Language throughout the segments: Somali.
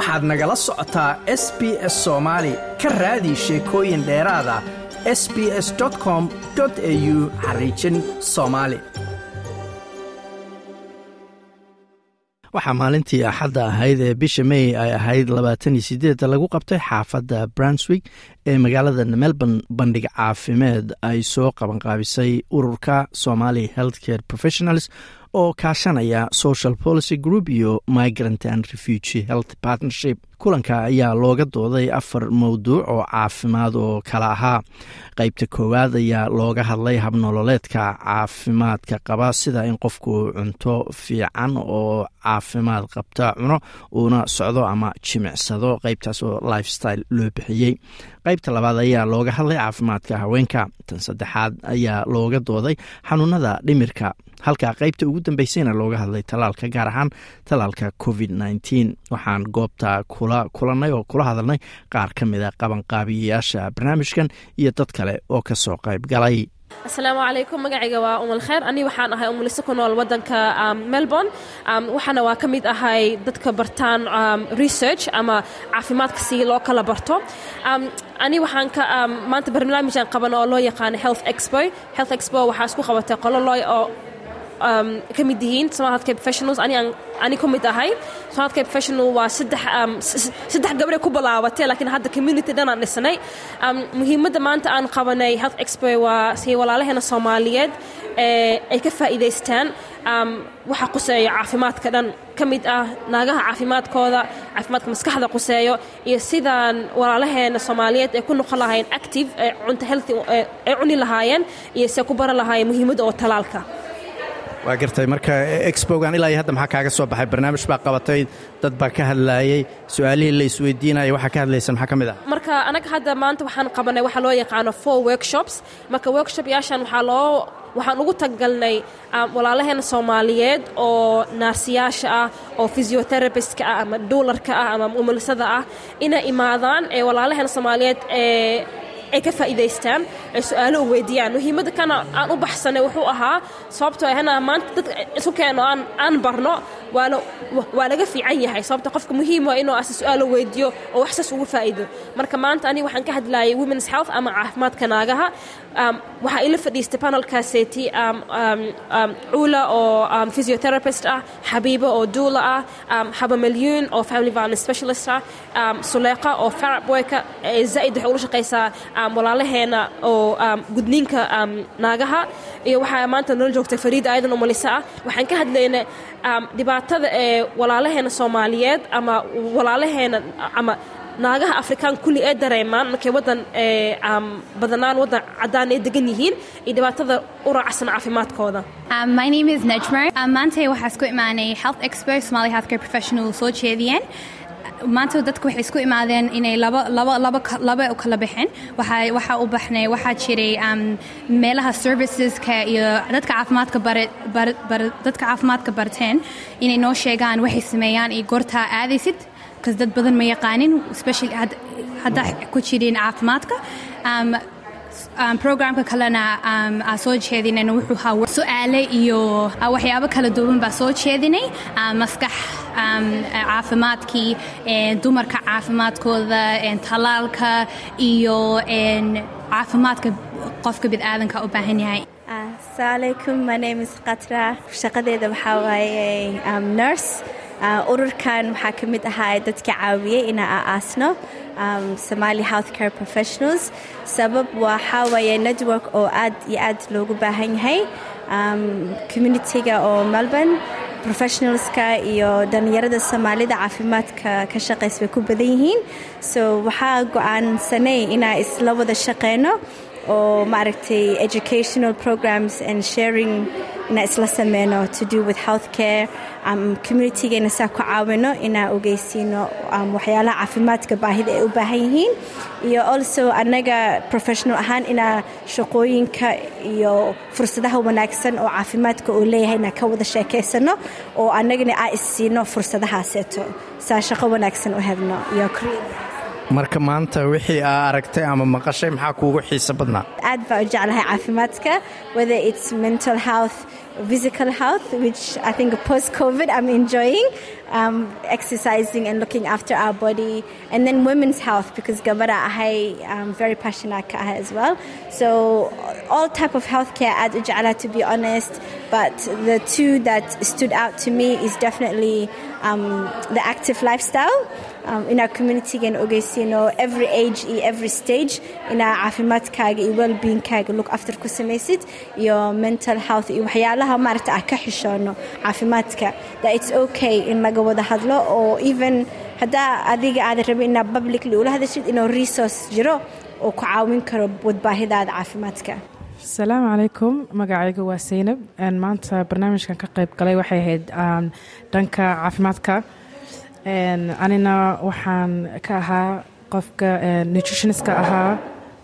waxaad nagala socotaa s b s soomaali ka raadi sheekooyin dheeraada s b s com au xariijin soomaali waxaa maalintii axadda ahayd ee bisha may ay ahayd labaatan iyo sideedda lagu qabtay xaafadda brunswick ee magaalada melbourne bandhig caafimeed ay soo qabanqaabisay ururka somali healthcare professionals oo kaashanaya social policy group iyo migrant and refugee health partnership kulanka ayaa looga dooday afar mowduuc oo caafimaad oo kala ahaa. Qeybta koowaad ayaa looga hadlay habnololeedka caafimaadka qaba sida in qofku cunto fiican oo caafimaad qabta cuno uuna socdo ama jimicsado. Qeybtaas oo lifestyle loo bixiyey. Qeybta labaad ayaa looga hadlay caafimaadka haweenka. Tan saddexaad ayaa looga dooday xanuunada dhimirka halka qeybta ugu dambeysayna looga hadlay talaalka gaar ahaan talaalka covid waxaan goobta kula kulanay oo kula hadalnay qaar ka mid a qabanqaabiyayaasha barnaamijkan iyo dad kale oo ka soo qayb galay. Asalaamu calaykum magacayga waa umul kheyr ani waxaan ahay umulise ku nool wadanka melbourne. Waxaana waa ka mid ahay dadka bartaan research ama caafimaadka si loo kala barto. Ani waxaan ka maanta barnaamijaan qaban oo loo yaqaano health expo. Health expo waxaa isku qabatay qolo loo oo ka mid yihiin somalhadka professionals ani ku mid ahay somalhadka professional waa saddex gabre ku bilaabatay laakiin hadda community dhan aan dhisnay muhiimadda maanta aan qabanay health expo waa si walaalaheena soomaaliyeed ay ka faa'iidaystaan waxa quseeya caafimaadka dhan ka mid ah naagaha caafimaadkooda caafimaadka maskaxda quseeyo iyo sidaan walaalaheena soomaaliyeed ay ku noqon lahaayeen active. cunto healthy ay cuni lahaayeen iyo se ku baran lahaayeen muhiimadda oo talaalka waa gartay marka exbogan ilaa hadda maxaa kaaga soo baxay? Barnaamij baa qabatay dad baa ka hadlaayey su'aalihii la isweydiinaya waxaa ka hadlaysa maxaa ka mid ah? Marka anaga hadda maanta waxaan qabanay waxa loo yaqaano four workshops. Marka workshop yaashan waxaa loo waxaan ugu taggalnay walaalaheena soomaaliyeed oo naarsiyaasha ah oo physiotherabistka ah ama duularka ah ama umulisada ah inay imaadaan ee walaalaheena soomaaliyeed ee ay ka faa'iidaystaan ay su'aalo u weydiiyaan muhiimadda kana aan u baxsanay wuxuu ahaa sababtoo ahna maanta dadka isu keeno aan aan barno waa laga fiican yahay. Sababta qofka muhiim waa inuu ase su'aalo weydiiyo oo wax saas ugu faa'iido. Marka maanta aniga waxaan ka hadlayay women's health ama caafimaadka naagaha waxaa ila fadhiistay panelkaaseti cuula oo physiotherapist ah xabiibo oo duula ah haba milyuun oo family violence specialist ah suleeqa oo farabweyka zaa'id waxay ula shaqaysaa walaalaheena oo gudniinka naagaha. Iyo waxaa maanta nala joogtay fariida ayadan umalisa ah. Waxaan ka hadlaynay dhibaatada ee walaalaheena soomaaliyeed ama walaalaheena ama naagaha afrikaan kulli ee dareemaan markay wadan badanaan wadan caddaan ay degan yihiin iyo dhibaatada u raacsan caafimaadkooda. Um. Um, maanta waxaa isku imaanay Health Expo Somali Healthcare Professional soo jeediyeen. Maanta dadku waxay isku imaadeen inay laba u kala baxeen. Waxaa u baxnay waxaa jiray um, meelaha serviceska iyo dadka dadka caafimaadka barteen. Inay noo sheegaan waxay sameeyaan iyo goortaa aadaysid because dad badan ma yaqaanin especially hadda ku jirin caafimaadka. Um, um, programka kalena um, aa soo jeedinayna wuxuu ahaa su'aale iyo waxyaabo kala duwan baa soo jeedinay. Maskax um, caafimaadkii dumarka caafimaadkooda talaalka iyo caafimaadka qofka bidaadanka u baahan yahay. Asalaamualaikum my name is khatra shaqadeeda waxaa waaye um, nurse ururkan waxaa ka mid ahaa dadka caawiyey inaa aasno um, somali healthcare professionals. Sabab waxaa waaye network oo aad iyo aad loogu baahan yahay. Um, communitiga oo melbourne professionalska iyo dhallinyarada soomaalida caafimaadka ka shaqays bay ku badan yihiin. So waxaa go'aansanay inaa isla wada shaqeyno oo maaragtay educational programs and sharing inaa isla sameyno to do with healthcare. Um, communitygeena saa ku caawino inaa ogeysiino um, waxyaalaha caafimaadka baahida ay u baahan yihiin iyo also annaga professional ahaan inaa shaqooyinka iyo fursadaha wanaagsan oo caafimaadka uu leeyahay inaa ka wada sheekaysano oo annagana aa issiino fursadahaaseeto saa shaqo wanaagsan u hebno iyo marka maanta wixii aa aragtay ama maqashay maxaa kuugu xiiso badnaa? Aad baa u jeclahay caafimaadka whether it's mental health physical health which I think post COVID I'm enjoying um, exercising and looking after our body and then women's health because gabara ahay um, very passionate ka ahay as well. So all type of healthcare aad u jeclaa to be honest but the two that stood out to me is definitely um, the active lifestyle um, in our community gan ogeysino every age iyo every stage inaa caafimaadkaaga iyo wellbeingkaaga look after ku samaysid iyo mental health iyo waxyaalaha maaragta ah ka xishoono caafimaadka. That it's okay in laga wada hadlo oo even haddaa adiga aada rabin inaa publicly ula hadashid inuu resource jiro oo ku caawin karo wadbaahidaada caafimaadka. Asalaamu calaykum magacayga waa seynab maanta barnaamijkan ka qayb galay waxay ahayd dhanka caafimaadka anina waxaan ka ahaa qofka nutritionistka ahaa.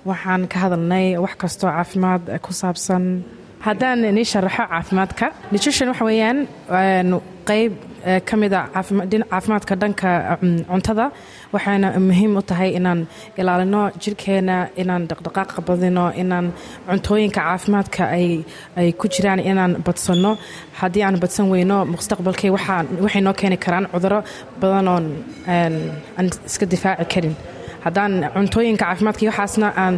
Waxaan ka hadalnay wax kastoo caafimaad ku saabsan haddaan nii sharaxo caafimaadka. Nutrition waxa weeyaan qeyb ka mida caafimaadka dhanka cuntada. Waxayna muhiim u tahay inaan ilaalino jirkeena inaan dhaqdhaqaaqa badino inaan cuntooyinka caafimaadka ay ku jiraan inaan badsanno. Haddii aan badsan weyno mustaqbalkii waxay noo keeni karaan cuduro badanoon aan iska difaaci karin. Haddaan cuntooyinka caafimaadka waxaasna aan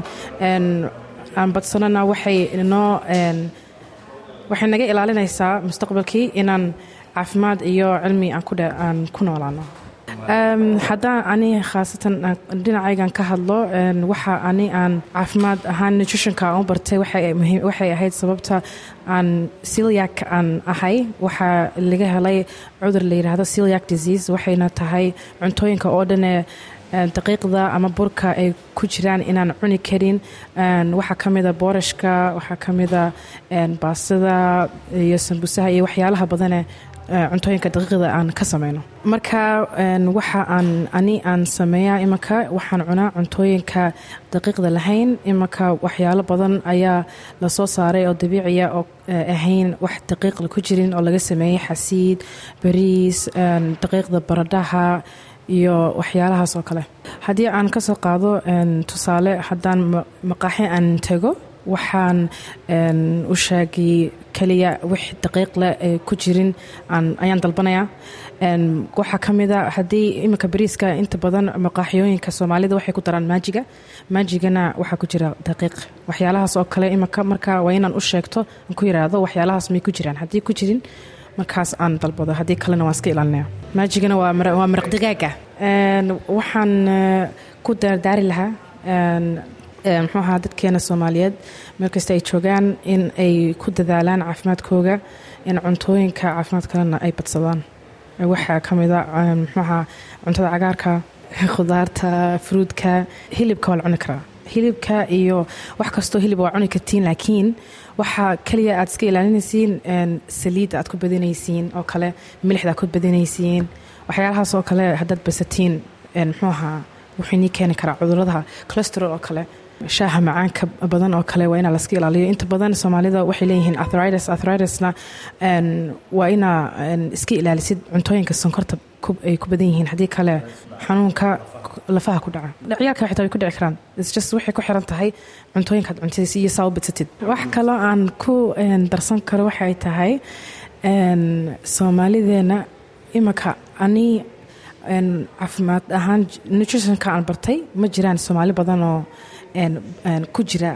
aan badsanona waxay noo waxay naga ilaalinaysaa mustaqbalkii inaan caafimaad iyo cilmi aan ku noolaano. Haddaan ani khaasatan dhinacaygan ka hadlo waxa ani aan caafimaad ahaan nutritionka aan u bartay waxay ahayd sababta aan siliac aan ahay. Waxaa laga helay cudur la yidhaahdo siliac disease waxayna tahay cuntooyinka oo dhane daqiiqda ama burka ay ku jiraan inaan cuni karin. Waxaa ka mida boorashka waxaa ka mida baastada iyo sambusaha iyo waxyaalaha badane cuntooyinka daqiiqda aan ka sameyno marka waxa aan ani aan sameeyaa imanka waxaan cunaa cuntooyinka daqiiqda lahayn. Imanka waxyaalo badan ayaa la soo saaray oo dabiiciya oo ahayn wax daqiiqla ku jirin oo laga sameeyey xasiid bariis daqiiqda baradhaha iyo waxyaalahaas oo kale. Haddii aan ka soo qaado tusaale haddaan maqaaxi aan tego waxaan u sheegay keliya wix daqiiq leh ee ku jirin ayaan dalbanayaa. Waxaa ka mida haddii iminka bariiska inta badan maqaaxyooyinka soomaalida waxay ku daraan maajiga maajigana waxaa ku jira daqiiq. Waxyaalahaas oo kale iminka marka waa inaan u sheegto aan ku yiraahdo waxyaalahaas may ku jiraan. Haddii ku jirin markaas aan dalbado. Haddii kalena waan iska ilaalinaya. Maajigana waa maraq digaaga. Waxaan ku daardaari lahaa muxuu ahaa dadkeena soomaaliyeed meel kasta ay joogaan in ay ku dadaalaan caafimaadkooga in cuntooyinka caafimaad kalena ay badsadaan. Waxaa ka mida muxuu ahaa cuntada cagaarka khudaarta fruudka hilibka waa la cuni karaa hilibka iyo wax kastoo hilib waa cuni kartiin laakiin waxaa keliya aad iska ilaalinaysiin saliidda aad ku badinaysiin oo kale milixda aad ku badinaysiin waxyaalahaas oo kale haddaad basatiin muxuu ahaa wuxuu nii keeni karaa cuduradaha cholesterol oo kale shaaha macaanka badan oo kale waa inaa laska ilaaliyo. Inta badan soomaalida waxay leeyihiin athritis athritisna waa inaa iska ilaalisid cuntooyinka sonkorta ay ku badan yihiin haddii kale xanuunka lafaha ku dhaca. Ciyaalka xitaa way ku dhici karaan. Just waxay ku xiran tahay cuntooyinkaad cuntadiis iyo saa u badsatid wax kaloo aan ku darsan karo waxay tahay soomaalideena imanka ani caafimaad ahaan nutritionka aan bartay ma jiraan soomaali badan oo ku jira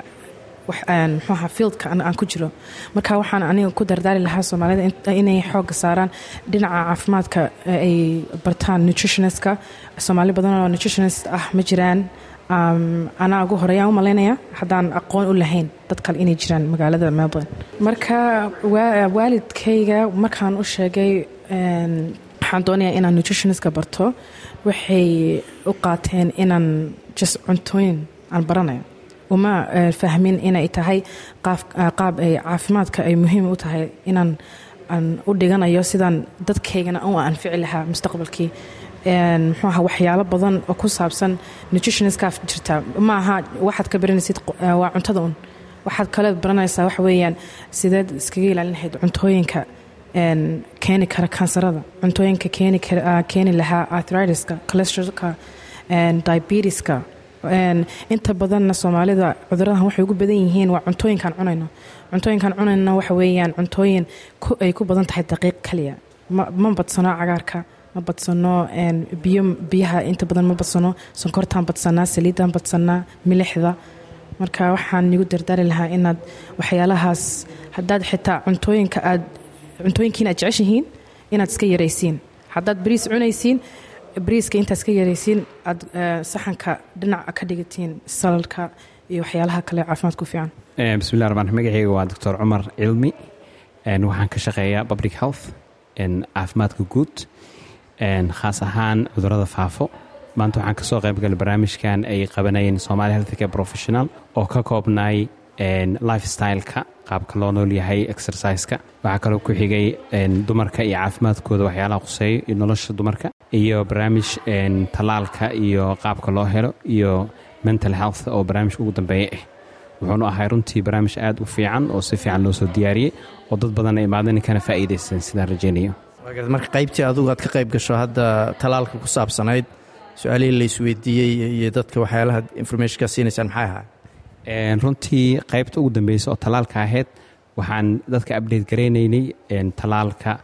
mxuaha fieldka aan ku jiro. Marka waxaan aniga ku dardaari lahaa soomaalida inay xooga saaraan dhinaca caafimaadka ay bartaan nutritionistka. Soomaali badan oo nutritionist ah ma jiraan. Anaa ugu horeeyaan u malaynaya haddaan aqoon u lahayn dad kale inay jiraan magaalada melbourne. Marka waalidkayga markaan u sheegay waxaan doonayaa inaan nutritionistka barto. Waxay u qaateen inaan just cuntooyin aan baranayo uma fahmin inay tahay qaab ay caafimaadka ay muhiim u tahay inaan aan u dhiganayo sidaan dadkaygana u anfici lahaa mustaqbalkii. Muxuaha waxyaalo badan oo ku saabsan nutritionistka jirta. Ma aha waxaad ka baranaysid waa cuntada un waxaad kale baranaysaa waxa weeyaan. Sideed iskaga ilaalin lahayd cuntooyinka keeni kara kansarada cuntooyinka keeni lahaa arthritis-ka cholesterolka diabetiska inta badanna soomaalida cuduradahan waxay ugu badan yihiin waa cuntooyinkaan cunayno. Cuntooyinkaan cunayna waxa weeyaan cuntooyin ay ku badan tahay daqiiq kaliya. Ma badsano cagaarka ma badsano biyo biyaha inta badan ma badsano sonkortaan badsanaa saliidaan badsanaa milixda. Marka waxaan igu dardaari lahaa inaad waxyaalahaas haddaad xitaa cuntooyinka aad cuntooyinkiin aad jeceshihiin inaad iska yaraysiin. Haddaad bariis cunaysiin bariiska intaad iska yaraysiin aad saxanka dhinaca ka dhigatiin salalka iyo waxyaalaha kale caafimaad ku fiican. Bismillahi raxmaan magaceyga waa doctor cumar cilmi. Waxaan ka shaqeeyaa public health caafimaadka guud khaas ahaan cudurrada faafo. Maanta waxaan ka soo qaybgalay barnaamijkan ay qabanayeen somalia healthcare professional oo ka koobnay lifestyleka qaabka loo nool yahay exerciseka. Waxaa kaloo ku xigay dumarka iyo caafimaadkooda waxyaalaha quseeyo iyo nolosha dumarka iyo barnaamij tallaalka iyo qaabka loo helo iyo mental health oo barnaamijka ugu dambeeya ah wuxuunu ahay runtii barnaamij aad u fiican oo si fiican loo soo diyaariyey oo dad badanna imaadani kana faa'iidaysan sidaan rajaynayo marka qaybtii adugu aad ka qayb gasho hadda talaalka ku saabsanayd su'aalihii la isweydiiyey iyo dadka waxyaalaha informationka siinaysaan maxay ahaa runtii qaybta ugu dambeysa oo talaalka ahayd waxaan dadka update garaynaynay talaalka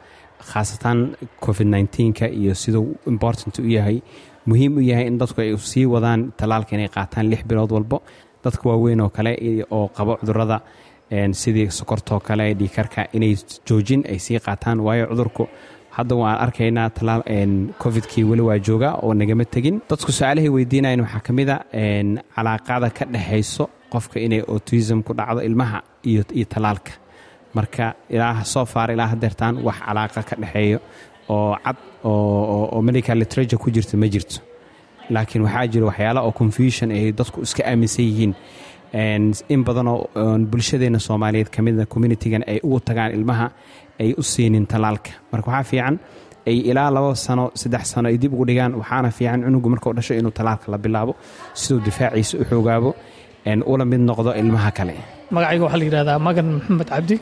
khaasatan covid nka iyo siduu important u yahay. Muhiim u yahay in dadku ay sii wadaan talaalka inay qaataan lix bilood walbo. Dadka waaweyn oo kale oo qabo cudurrada sidii sokortoo kale dhiikarka inay joojin ay sii qaataan. Waayo cudurku hadda waan arkaynaa talaal covidkii weli waa jooga oo nagama tegin. Dadku su'aalahay weydiinayan waxaa ka mid a calaaqada ka dhexayso qofka inay autism ku dhacdo ilmaha iyo talaalka marka ilaa soo faar ilaa hadeertaan wax calaaqa ka dhexeeyo oo cad oo medical literature ku jirta ma jirto. Laakiin waxaa jira waxyaala oo confusion ay dadku iska aaminsan yihiin. In badanoo bulshadeena soomaaliyeed ka mida ay ugu tagaan ilmaha ay u siinin talaalka marka waxaa fiican ay ilaa laba sano saddex sano ay dib ugu dhigaan waxaana fiican cunugu markuu dhasho inuu talaalka la bilaabo siduu difaaciisa u xoogaabo ula mid noqdo ilmaha kale. Magacayga waxaa la yidhahdaa magan maxamed cabdi.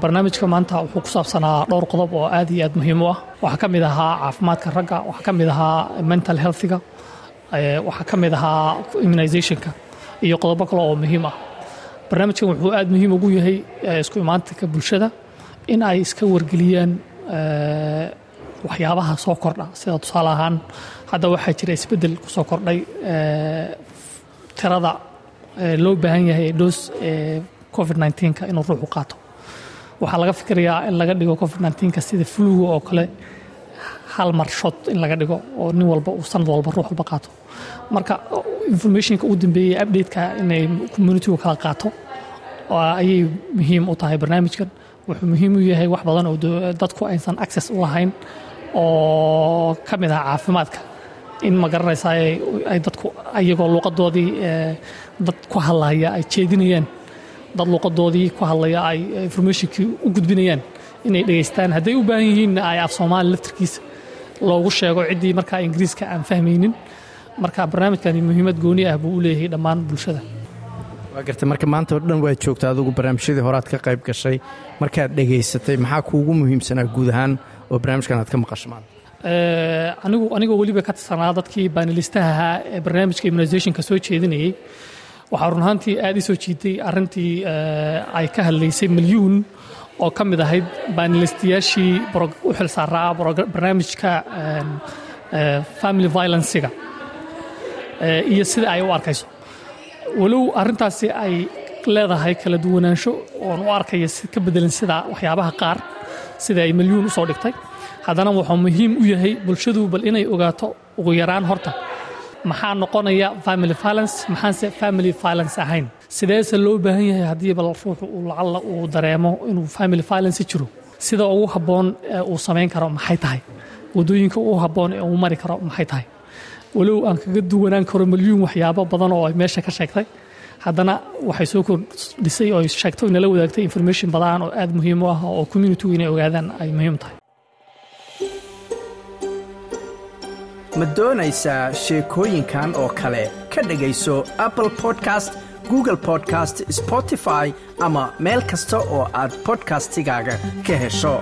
Barnaamijka maanta wuxuu ku saabsanaa dhowr qodob oo aad iyo aad muhiim u ah. Waxaa ka mid ahaa caafimaadka ragga waxaa ka mid ahaa mental healthiga waxaa ka mid ahaa immunizationka iyo qodobo kale oo muhiim ah. Barnaamijkan wuxuu aad muhiim ugu yahay isku imaantanka bulshada in ay iska wargeliyaan waxyaabaha soo kordha. Sida tusaale ahaan hadda waxaa jira isbeddel ku kordhay tirada loo baahan yahay dhoos covid nka inuu ruuxu qaato. Waxaa laga fikirayaa in laga dhigo covid nka sida fuluga oo kale hal mar shot in laga dhigo oo nin walba uu sanad walba ruux walba qaato. Marka informationka ugu dambeeyey updateka inay communitygu kala qaato ayay muhiim u tahay barnaamijkan. Wuxuu muhiim u yahay wax badan oo dadku aysan access u lahayn oo ka mid ah caafimaadka in ma garanaysaa ay dadku ayagoo luuqadoodii dad ku hadlaya ay jeedinayaan. Dad luuqadoodii ku hadlaya ay informationkii u gudbinayaan inay dhegaystaan hadday u baahan yihiinna ay af soomaali laftarkiisa loogu sheego ciddii markaa ingiriiska aan fahmaynin. Marka barnaamijkani muhiimad gooni ah buu u leeyahay dhammaan bulshada. Waa gartay marka maanta oo dhan waad joogta adigu barnaamijyadii horead ka qayb gashay. Markaad dhegaysatay maxaa kuugu muhiimsanaa guud ahaan? Oo barnaamijkan aad ka maqasho maanta anigu anigoo weliba ka tirsanaa dadkii baanilistaha ahaa ee barnaamijka immunizationka soo jeedinayey waxaa run ahaantii aad ii soo jiitay arrintii ay ka hadlaysay milyuun oo ka mid ahayd baanilistayaashii u xilsaaraa barnaamijka family violenciga iyo sida ay u arkayso. Walow arrintaasi ay leedahay kala duwanaansho oon u arkaya ka bedelan sida waxyaabaha qaar sida ay milyuun u soo dhigtay. Haddana wuxuu muhiim u yahay bulshadu bal inay ogaato ugu yaraan horta. Maxaa noqonaya family violence? Maxaanse family violence ahayn? Sideese loo baahan yahay haddii bal ruuxu uu lacalla uu dareemo inuu family violence jiro? Sida ugu habboon ee uu samayn karo maxay tahay? Waddooyinka ugu habboon ee uu mari karo maxay tahay? Walow aan kaga duwanaan karo milyuun waxyaabo badan oo ay meesha ka sheegtay haddana waxay soo kordhisay oo sheegto inala wadaagtay information badan oo aad muhiim u ah oo communitygu inay ogaadaan ay muhiim tahay. Ma doonaysaa sheekooyinkan oo kale? Ka dhegayso apple podcast google podcast spotify ama meel kasta oo aad bodkastigaaga ka hesho